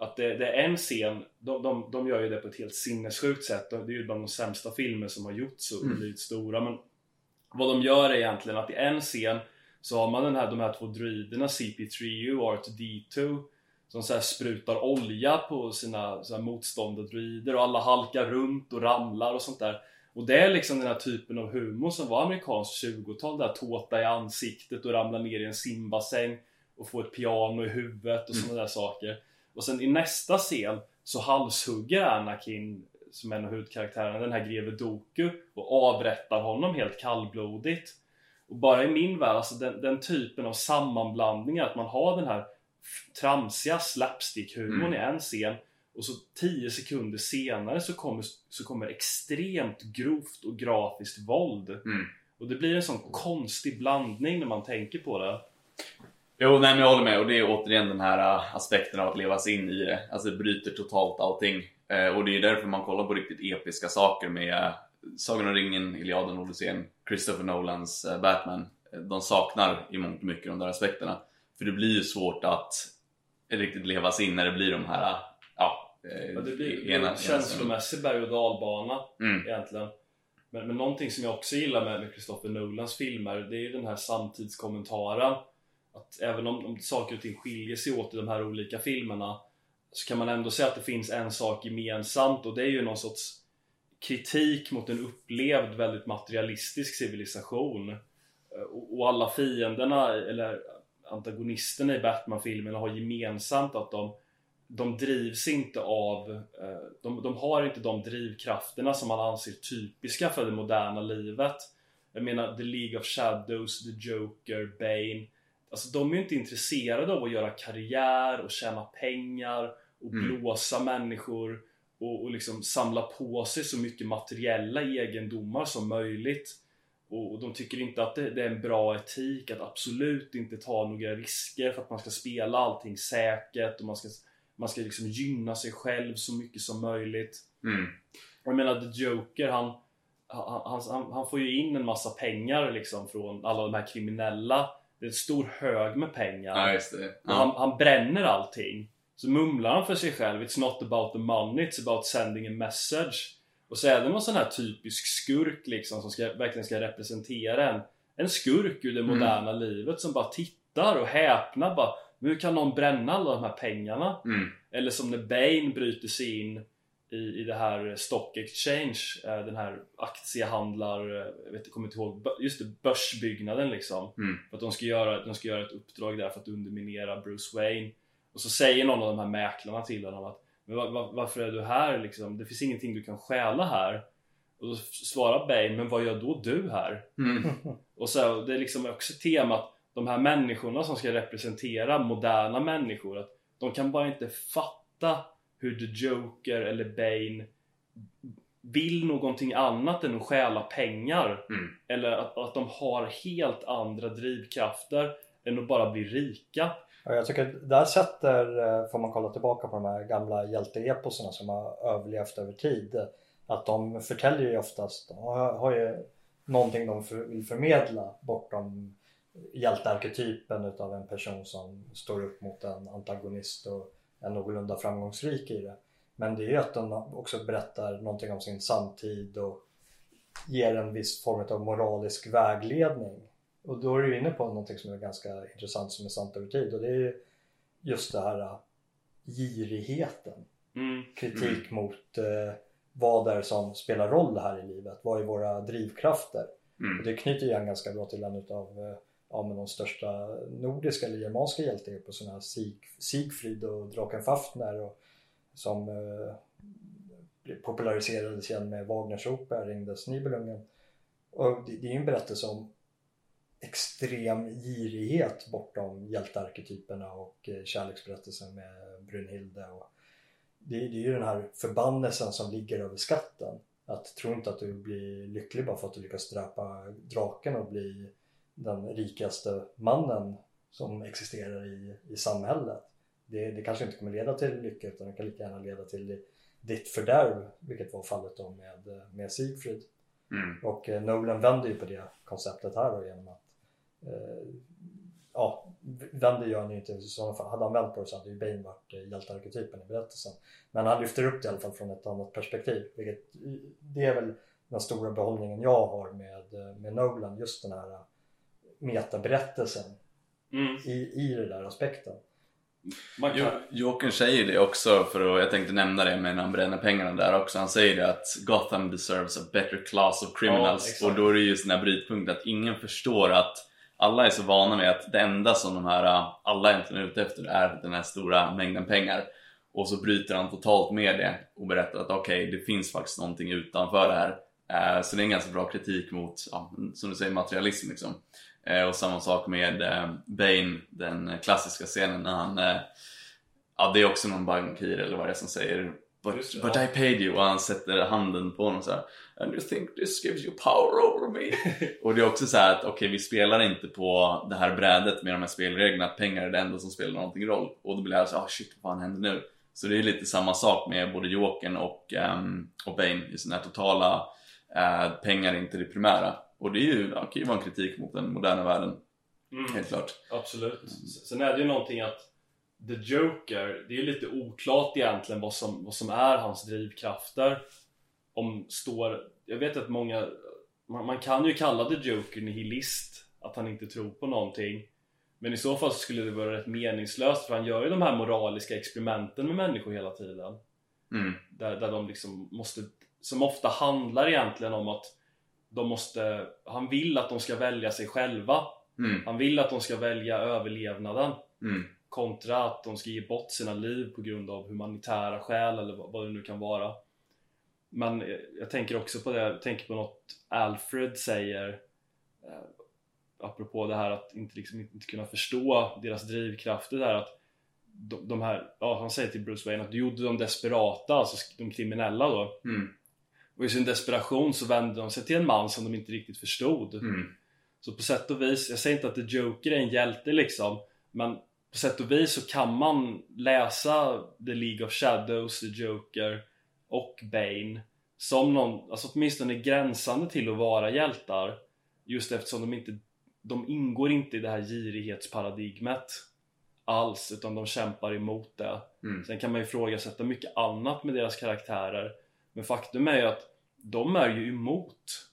Att det, det är en scen, de, de, de gör ju det på ett helt sinnessjukt sätt. Det är ju bland de sämsta filmer som har gjorts och Mm. blivit stora. Men vad de gör är egentligen att i en scen så har man den här, de här två druiderna CP3U och R2D2 som så sprutar olja på sina så här motståndardruider och alla halkar runt och ramlar och sånt där. Och det är liksom den här typen av humor som var amerikanskt 20-tal, där tårta i ansiktet och ramla ner i en simbassäng och få ett piano i huvudet och sådana där saker. Och sen i nästa scen så halshugger Anakin, som är en av huvudkaraktärerna, den här greve Doku och avrättar honom helt kallblodigt. Och bara i min värld, alltså den, den typen av sammanblandningar, att man har den här tramsiga slapstick-humorn Mm. i en scen och så 10 sekunder senare så kommer, så kommer extremt grovt och grafiskt våld. Mm. Och det blir en sån konstig blandning när man tänker på det. Jo, nej men jag håller med och det är återigen den här äh, aspekten av att leva sig in i det. Alltså det bryter totalt allting. Eh, och det är därför man kollar på riktigt episka saker med äh, Sagan om ringen, Iliaden, Odysseen, Christopher Nolans äh, Batman. De saknar i mångt och mycket de där aspekterna. För det blir ju svårt att riktigt leva sig in när det blir de här, ja, eh, Ja, det blir ena- en känslomässig berg och dalbana Mm. egentligen. Men, men någonting som jag också gillar med, med Christopher Nolans filmer, det är ju den här samtidskommentaren. Att även om, om saker och ting skiljer sig åt i de här olika filmerna så kan man ändå säga att det finns en sak gemensamt och det är ju någon sorts kritik mot en upplevd väldigt materialistisk civilisation. Eh, Och, och alla fienderna, eller antagonisterna i Batman-filmerna har gemensamt att de de drivs inte av, eh, de, de har inte de drivkrafterna som man anser typiska för det moderna livet. Jag menar The League of Shadows, The Joker, Bane. Alltså de är ju inte intresserade av att göra karriär och tjäna pengar och Mm. blåsa människor och, och liksom samla på sig så mycket materiella egendomar som möjligt. Och, och de tycker inte att det, det är en bra etik att absolut inte ta några risker för att man ska spela allting säkert och man ska man ska liksom gynna sig själv så mycket som möjligt. Mm. Och jag menar The Joker, han, han, han, han får ju in en massa pengar liksom från alla de här kriminella. Det är en stor hög med pengar. Ja, Ja. han, han bränner allting. Så mumlar han för sig själv It's not about the money, it's about sending a message. Och så är det någon sån här typisk skurk liksom som ska, verkligen ska representera en, en skurk ur det Mm. moderna livet som bara tittar och häpnar bara men hur kan någon bränna alla de här pengarna? Mm. Eller som när Bane bryter sig in i, i det här Stock Exchange, eh, den här aktiehandlar, eh, jag vet, jag kommer inte ihåg, just det, börsbyggnaden liksom. Mm. För att de ska, göra, de ska göra ett uppdrag där för att underminera Bruce Wayne. Och så säger någon av de här mäklarna till honom att men va, va, varför är du här liksom? Det finns ingenting du kan stjäla här. Och då svarar Bane, men vad gör då du här? Mm. (laughs) Och så, det är liksom också temat, de här människorna som ska representera moderna människor, att de kan bara inte fatta hur The Joker eller Bane vill någonting annat än att stjäla pengar. Mm. Eller att, att de har helt andra drivkrafter än att bara bli rika. Ja, jag tycker där sätter, eh, får man kolla tillbaka på de här gamla hjälteeposerna som har överlevt över tid. Att de förtäljer ju oftast, de har, har ju någonting de för, vill förmedla bortom hjältearketypen utav en person som står upp mot en antagonist och är någorlunda framgångsrik i det. Men det är ju att de också berättar någonting om sin samtid och ger en viss form av moralisk vägledning. Och då är du inne på någonting som är ganska intressant som är sant över tid och det är ju just det här äh, girigheten. Mm. Kritik mot eh, vad det är som spelar roll här i livet. Vad är våra drivkrafter? Mm. Och det knyter ju an ganska bra till en utav eh, ja, men de största nordiska eller germanska hjältegrupper, sådana Sieg, Siegfried och Draken Fafner och, som eh, populariserades igen med Wagners opera Ringdes Nibelungen. Och det, det är ju en berättelse om extrem girighet bortom hjältearketyperna och eh, kärleksberättelsen med Brunhilde. Och det, det är ju den här förbannelsen som ligger över skatten. Att tro inte att du blir lycklig bara för att du lyckas dräpa draken och bli den rikaste mannen som existerar i, i samhället. Det, det kanske inte kommer leda till lycka utan det kan lika gärna leda till ditt fördärv, vilket var fallet då med, med Sigfrid. Mm. Och eh, Nolan vänder ju på det konceptet här då genom att eh, ja, vänder gör han ju inte i sådana fall. Hade han vänt på det så hade ju Bane varit eh, hjältearketypen i berättelsen. Men han lyfter upp det i alla fall från ett annat perspektiv. Vilket, det är väl den stora behållningen jag har med, eh, med Nolan, just den här metaberättelsen Mm. i, i den där aspekten. Man kan, Jokern säger det också, för att, jag tänkte nämna det men han bränner pengarna där också. Han säger det att Gotham deserves a better class of Ja, criminals. exakt. och då är det just den här brytpunkten att ingen förstår att alla är så vana med att det enda som de här alla egentligen är ute efter är den här stora mängden pengar. Och så bryter han totalt med det och berättar att okej, det finns faktiskt någonting utanför det här. Eh, Så det är en ganska bra kritik mot, ja, som du säger, materialism liksom. Eh, Och samma sak med eh, Bane, den klassiska scenen när han eh, Ja, det är också någon bankir eller vad det är som säger But, det, but ja. I paid you och han sätter handen på honom så här. And you think this gives you power over me? (laughs) och det är också så här att okej, vi spelar inte på det här brädet med de här spelreglerna att pengar är det enda som spelar någonting roll. Och då blir jag så ah shit, vad fan händer nu? Så det är lite samma sak med både Jokern och, um, och Bane, den här totala eh, pengar är inte det primära. Och det är ju, ja, kan ju vara en kritik mot den moderna världen, mm. helt klart. Absolut. S- Sen är det ju någonting att The Joker, det är ju lite oklart egentligen vad som, vad som är hans drivkrafter. Om står, jag vet att många, man, man kan ju kalla The Joker nihilist, att han inte tror på någonting. Men i så fall så skulle det vara rätt meningslöst för han gör ju de här moraliska experimenten med människor hela tiden. Mm. Där, där de liksom måste, som ofta handlar egentligen om att de måste, han vill att de ska välja sig själva. Mm. Han vill att de ska välja överlevnaden Mm. kontra att de ska ge bort sina liv på grund av humanitära skäl eller vad det nu kan vara. Men eh, jag tänker också på det, jag tänker på något Alfred säger eh, apropå det här att inte, liksom, inte kunna förstå deras drivkrafter där att de, de här, ja han säger till Bruce Wayne att du gjorde de desperata, alltså de kriminella då Mm. Och i sin desperation så vände de sig till en man som de inte riktigt förstod Mm. så på sätt och vis, jag säger inte att The Joker är en hjälte liksom Men på sätt och vis så kan man läsa The League of Shadows, The Joker och Bane Som någon, alltså åtminstone gränsande till att vara hjältar Just eftersom de inte De ingår inte i det här girighetsparadigmet Alls, utan de kämpar emot det Mm. Sen kan man ju ifrågasätta mycket annat med deras karaktärer Men faktum är ju att de är ju emot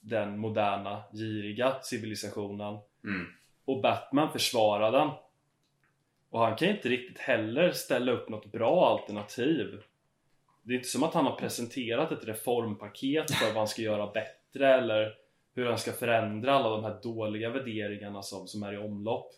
den moderna, giriga civilisationen. Mm. och Batman försvarar den. Och han kan inte riktigt heller ställa upp något bra alternativ. Det är inte som att han har presenterat ett reformpaket för vad han ska göra bättre eller hur han ska förändra alla de här dåliga värderingarna som, som är i omlopp.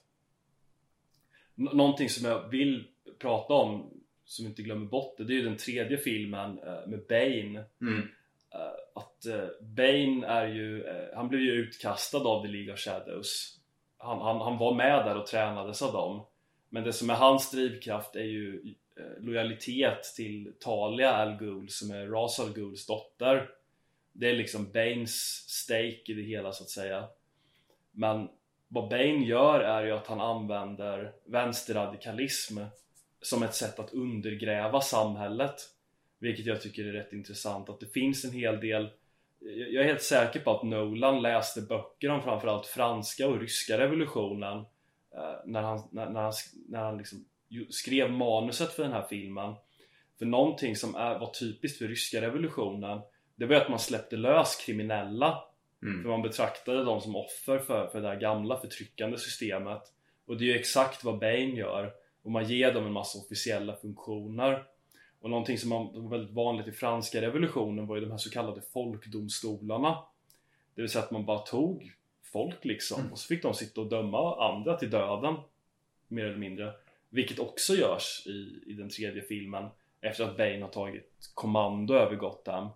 Nå- Någonting som jag vill prata om som vi inte glömmer bort det, det är ju den tredje filmen eh, med Bane. Mm. Eh, att eh, Bane är ju, han blev ju utkastad av The League of Shadows. Han, han, han var med där och tränades av dem. Men det som är hans drivkraft är ju lojalitet till Talia Al Ghul som är Ras Al Ghuls dotter. Det är liksom Banes stake i det hela så att säga. Men vad Bane gör är ju att han använder vänsterradikalism som ett sätt att undergräva samhället. Vilket jag tycker är rätt intressant att det finns en hel del jag är helt säker på att Nolan läste böcker om framförallt franska och ryska revolutionen eh, när han, när, när han, när han liksom skrev manuset för den här filmen. För någonting som är, var typiskt för ryska revolutionen det var att man släppte lös kriminella. Mm. för man betraktade dem som offer för, för det här gamla förtryckande systemet. Och det är ju exakt vad Bane gör och man ger dem en massa officiella funktioner och någonting som var väldigt vanligt i franska revolutionen var ju de här så kallade folkdomstolarna Det vill säga att man bara tog folk liksom mm. och så fick de sitta och döma andra till döden Mer eller mindre Vilket också görs i, i den tredje filmen Efter att Bane har tagit kommando över Gotham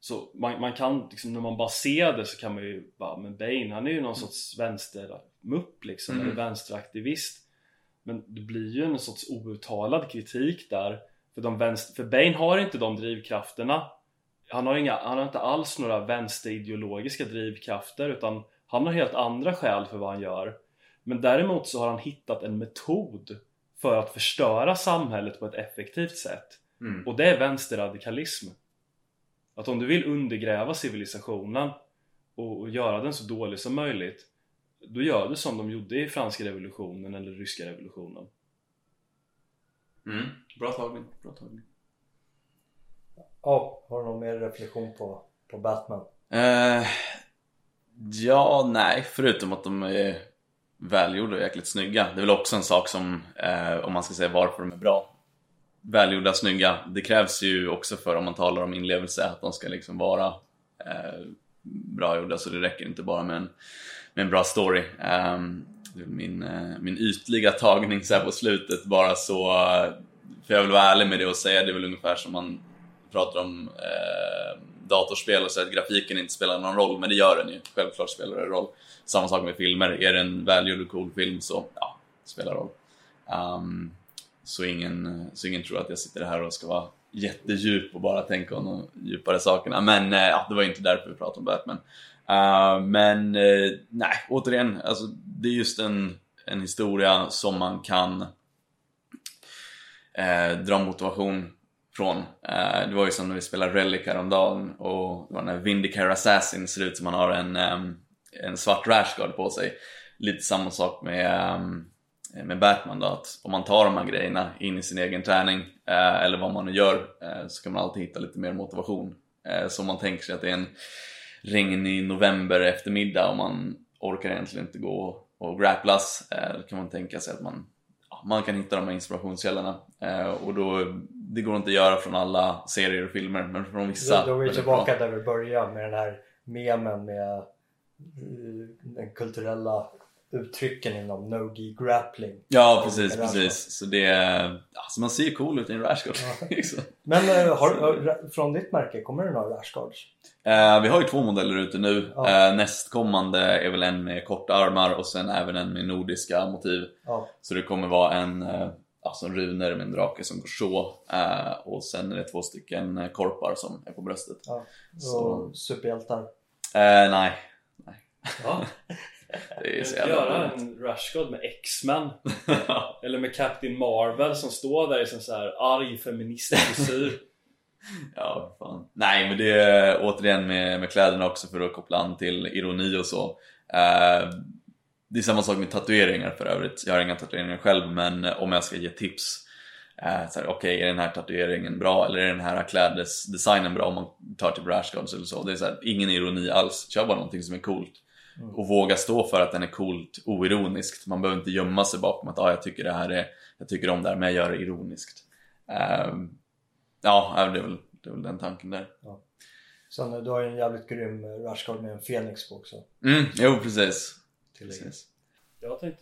Så man, man kan liksom, när man bara ser det så kan man ju bara Men Bane han är ju någon mm. sorts vänstermupp liksom, mm. eller vänsteraktivist men det blir ju en sorts outtalad kritik där. För, de vänster, för Bain har inte de drivkrafterna. Han har, inga, han har inte alls några vänsterideologiska drivkrafter utan han har helt andra skäl för vad han gör. Men däremot så har han hittat en metod för att förstöra samhället på ett effektivt sätt. Mm. och det är vänsterradikalism. Att om du vill undergräva civilisationen och, och göra den så dålig som möjligt då gör du som de gjorde i franska revolutionen eller ryska revolutionen. Mm. Bra tagning, bra tagning. Ja, har du någon mer reflektion på, på Batman? Uh, ja, nej, förutom att de är välgjorda och jäkligt snygga. Det är väl också en sak som, uh, om man ska säga varför de är bra. Välgjorda, snygga. Det krävs ju också för, om man talar om inlevelse, att de ska liksom vara uh, bra gjorda. Så det räcker inte bara med en med en bra story. Um, min, uh, min ytliga tagning så på slutet bara så, uh, för jag vill vara ärlig med det och säga det är väl ungefär som man pratar om uh, datorspel och säger att grafiken inte spelar någon roll, men det gör den ju. Självklart spelar det roll. Samma sak med filmer, är det en välgjord och cool film så ja, det spelar roll. Um, så, ingen, så ingen tror att jag sitter här och ska vara jättedjup och bara tänka om de djupare sakerna. Men eh, ja, det var inte därför vi pratade om Batman. Uh, men uh, nej, återigen, alltså, det är just en, en historia som man kan uh, dra motivation från. det var ju som när vi spelade Relic häromdagen och det var när Vindicare Assassin ser ut som han har en, um, en svart rashguard på sig. Lite samma sak med, um, med Batman då, att om man tar de här grejerna in i sin egen träning eller vad man nu gör så kan man alltid hitta lite mer motivation. så om man tänker sig att det är en regnig november eftermiddag och man orkar egentligen inte gå och grapplas. Eh, då kan man tänka sig att man, man kan hitta de här inspirationskällorna. Eh, och då, det går inte att göra från alla serier och filmer men från vissa Då, är vi tillbaka där vi började med den här memen med eh, den kulturella uttrycken inom no-gi grappling. Ja precis, precis. Så det alltså man ser ju cool ut i en rashguard. Ja. (laughs) Liksom. Men har, har, från ditt märke, kommer det några rashguards? Eh, vi har ju två modeller ute nu. Ja. Eh, nästkommande är väl en med korta armar och sen även en med nordiska motiv. Ja. Så det kommer vara en eh, alltså en runer med en drake som går så eh, och sen är det två stycken korpar som är på bröstet. Ja. Och så. superhjältar? Eh, nej. nej. Ja. (laughs) Det är så jävla göra en Rushgod med X-Men Eller med Captain Marvel som står där i sin så här arg feministfrisyr (laughs) Ja, fan. Nej, men det är återigen med, med kläderna också för att koppla an till ironi och så. Uh, det är samma sak med tatueringar för övrigt. Jag har inga tatueringar själv, men om jag ska ge tips uh, Okej, okay, är den här tatueringen bra? Eller är den här klädesdesignen bra om man tar till Brashguards eller så? Det är så här, ingen ironi alls. Kör bara någonting som är coolt. Mm. Och våga stå för att den är coolt oironiskt. Man behöver inte gömma sig bakom att ah, jag tycker det här är, jag tycker om det här men jag gör det ironiskt. Uh, Ja, det är väl, det är väl den tanken där. Ja. Sen du har ju en jävligt grym Rashguard med en Fenix på också. Mm, jo precis. precis. Jag tänkt,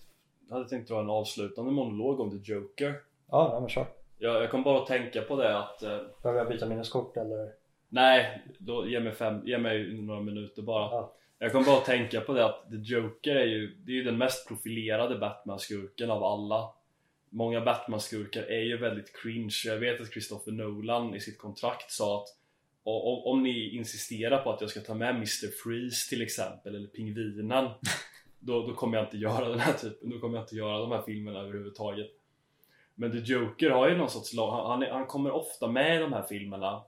hade tänkt dra en avslutande monolog om The Joker. Ja, ja men kör. Jag, jag kom bara att tänka på det att... Eh... Behöver jag byta minneskort eller? Nej, då, ge, mig fem, ge mig några minuter bara. Ja. Jag kommer bara att tänka på det att The Joker är ju, det är ju den mest profilerade Batman-skurken av alla. Många Batman-skurkar är ju väldigt cringe. Jag vet att Christopher Nolan i sitt kontrakt sa att om, om ni insisterar på att jag ska ta med Mr. Freeze till exempel, eller Pingvinen (laughs) då, då kommer jag inte göra den här typen, då kommer jag inte göra de här filmerna överhuvudtaget. Men The Joker har ju någon sorts lag, han, han kommer ofta med i de här filmerna.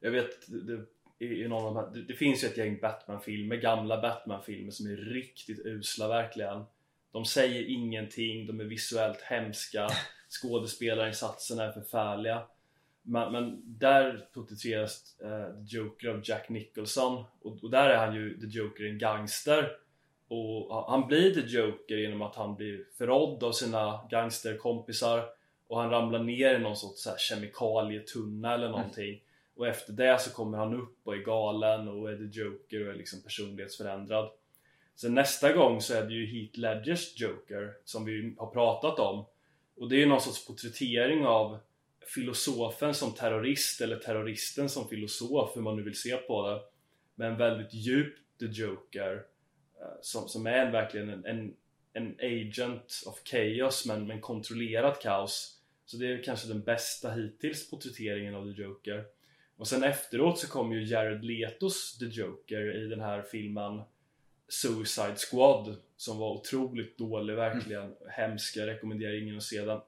Jag vet, det, i någon av de här, det, det finns ju ett gäng Batman-filmer, gamla Batman-filmer som är riktigt usla verkligen. De säger ingenting, de är visuellt hemska, (laughs) skådespelarinsatserna är förfärliga. Men, men där porträtteras uh, The Joker av Jack Nicholson och, och, där är han ju The Joker en gangster och han blir The Joker genom att han blir förrådd av sina gangsterkompisar och han ramlar ner i någon sorts så här kemikalietunna eller någonting mm och efter det så kommer han upp och är galen och är The Joker och är liksom personlighetsförändrad. Sen nästa gång så är det ju Heath Ledgers Joker som vi har pratat om. Och det är ju någon sorts porträttering av filosofen som terrorist eller terroristen som filosof hur man nu vill se på det. Men väldigt djupt The Joker eh, som, som är verkligen en, en, en agent of chaos men, men kontrollerat kaos. Så det är kanske den bästa hittills porträtteringen av The Joker och sen efteråt så kom ju Jared Letos The Joker i den här filmen Suicide Squad som var otroligt dålig verkligen mm. hemsk, jag rekommenderar ingen att se den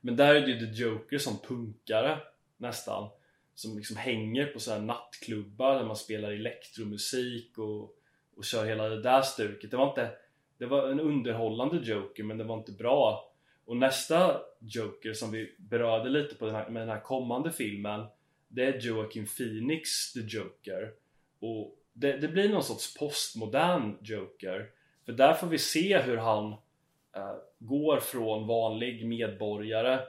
men där är det ju The Joker som punkare nästan som liksom hänger på sådana nattklubbar där man spelar elektromusik och och kör hela det där stuket. Det var inte det var en underhållande Joker men det var inte bra. Och nästa Joker som vi berörde lite på den här, med den här kommande filmen det är Joaquin Phoenix The Joker. Och det, det blir någon sorts postmodern Joker. För där får vi se hur han eh, går från vanlig medborgare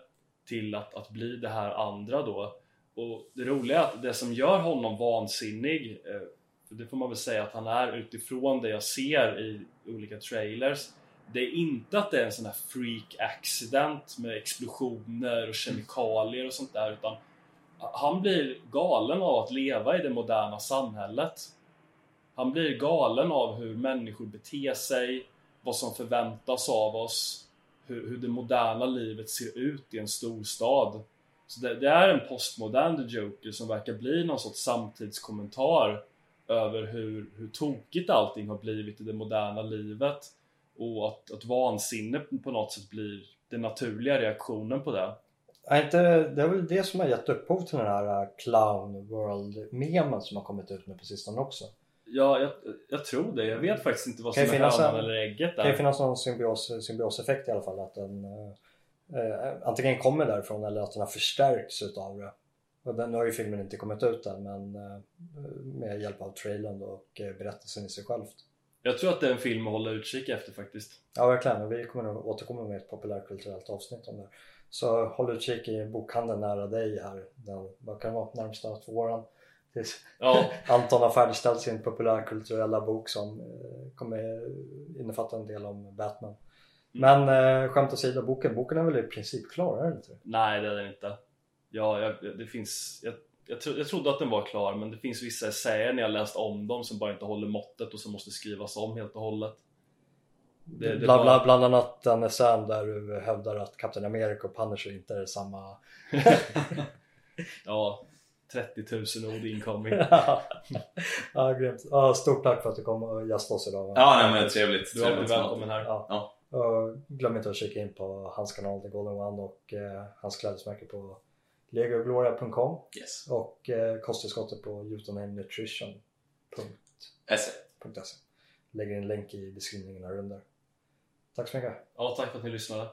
till att, att bli det här andra då. Och det roliga är att det som gör honom vansinnig eh, för det får man väl säga att han är utifrån det jag ser i olika trailers det är inte att det är en sån här freak accident med explosioner och kemikalier och sånt där utan han blir galen av att leva i det moderna samhället. Han blir galen av hur människor beter sig, vad som förväntas av oss, hur, hur det moderna livet ser ut i en storstad. Så det, det är en postmodern The Joker som verkar bli någon sorts samtidskommentar över hur, hur tokigt allting har blivit i det moderna livet och att, att vansinne på något sätt blir den naturliga reaktionen på det. Är inte, det är väl det som har gett upphov till den här uh, Clown World-memen som har kommit ut nu på sistone också? Ja, jag, jag, tror det. Jag vet faktiskt inte vad som är hönan eller ägget där. Det kan finnas någon symbios, symbioseffekt i alla fall. Att den uh, antingen kommer därifrån eller att den har förstärkts utav det. Och den, nu har ju filmen inte kommit ut än men eh, med hjälp av trailern och eh, berättelsen i sig självt. Jag tror att det är en film att hålla utkik efter faktiskt. Ja verkligen, vi kommer nog återkomma med ett populärkulturellt avsnitt om det. Så håll utkik i bokhandeln nära dig här, den, vad kan det vara, närmsta två åren. Tills ja. (laughs) Anton har färdigställt sin populärkulturella bok som eh, kommer innefatta en del om Batman. Mm. Men skämt åsido, boken, boken är väl i princip klar, är den inte? Nej det är den inte. Ja, jag, det finns... Jag, jag, tro, jag trodde att den var klar men det finns vissa essäer när jag läst om dem som bara inte håller måttet och som måste skrivas om helt och hållet. Det, det bland, bara... bland annat den essän där du hävdar att Captain America och Punisher inte är samma... (laughs) ja, 30 000 ord incoming. (laughs) ja, grymt. Ja, stort tack för att du kom och gästade oss idag. Ja, nej, men trevligt. Du är alltid välkommen här. Ja. ja. Och glöm inte att kika in på hans kanal The Golden One och eh, hans klädesmärke på legogloria.com yes. och eh, kosttillskottet på utonamenutrition.se Lägger en länk i beskrivningen här under. Tack så mycket. Ja, tack för att ni lyssnade.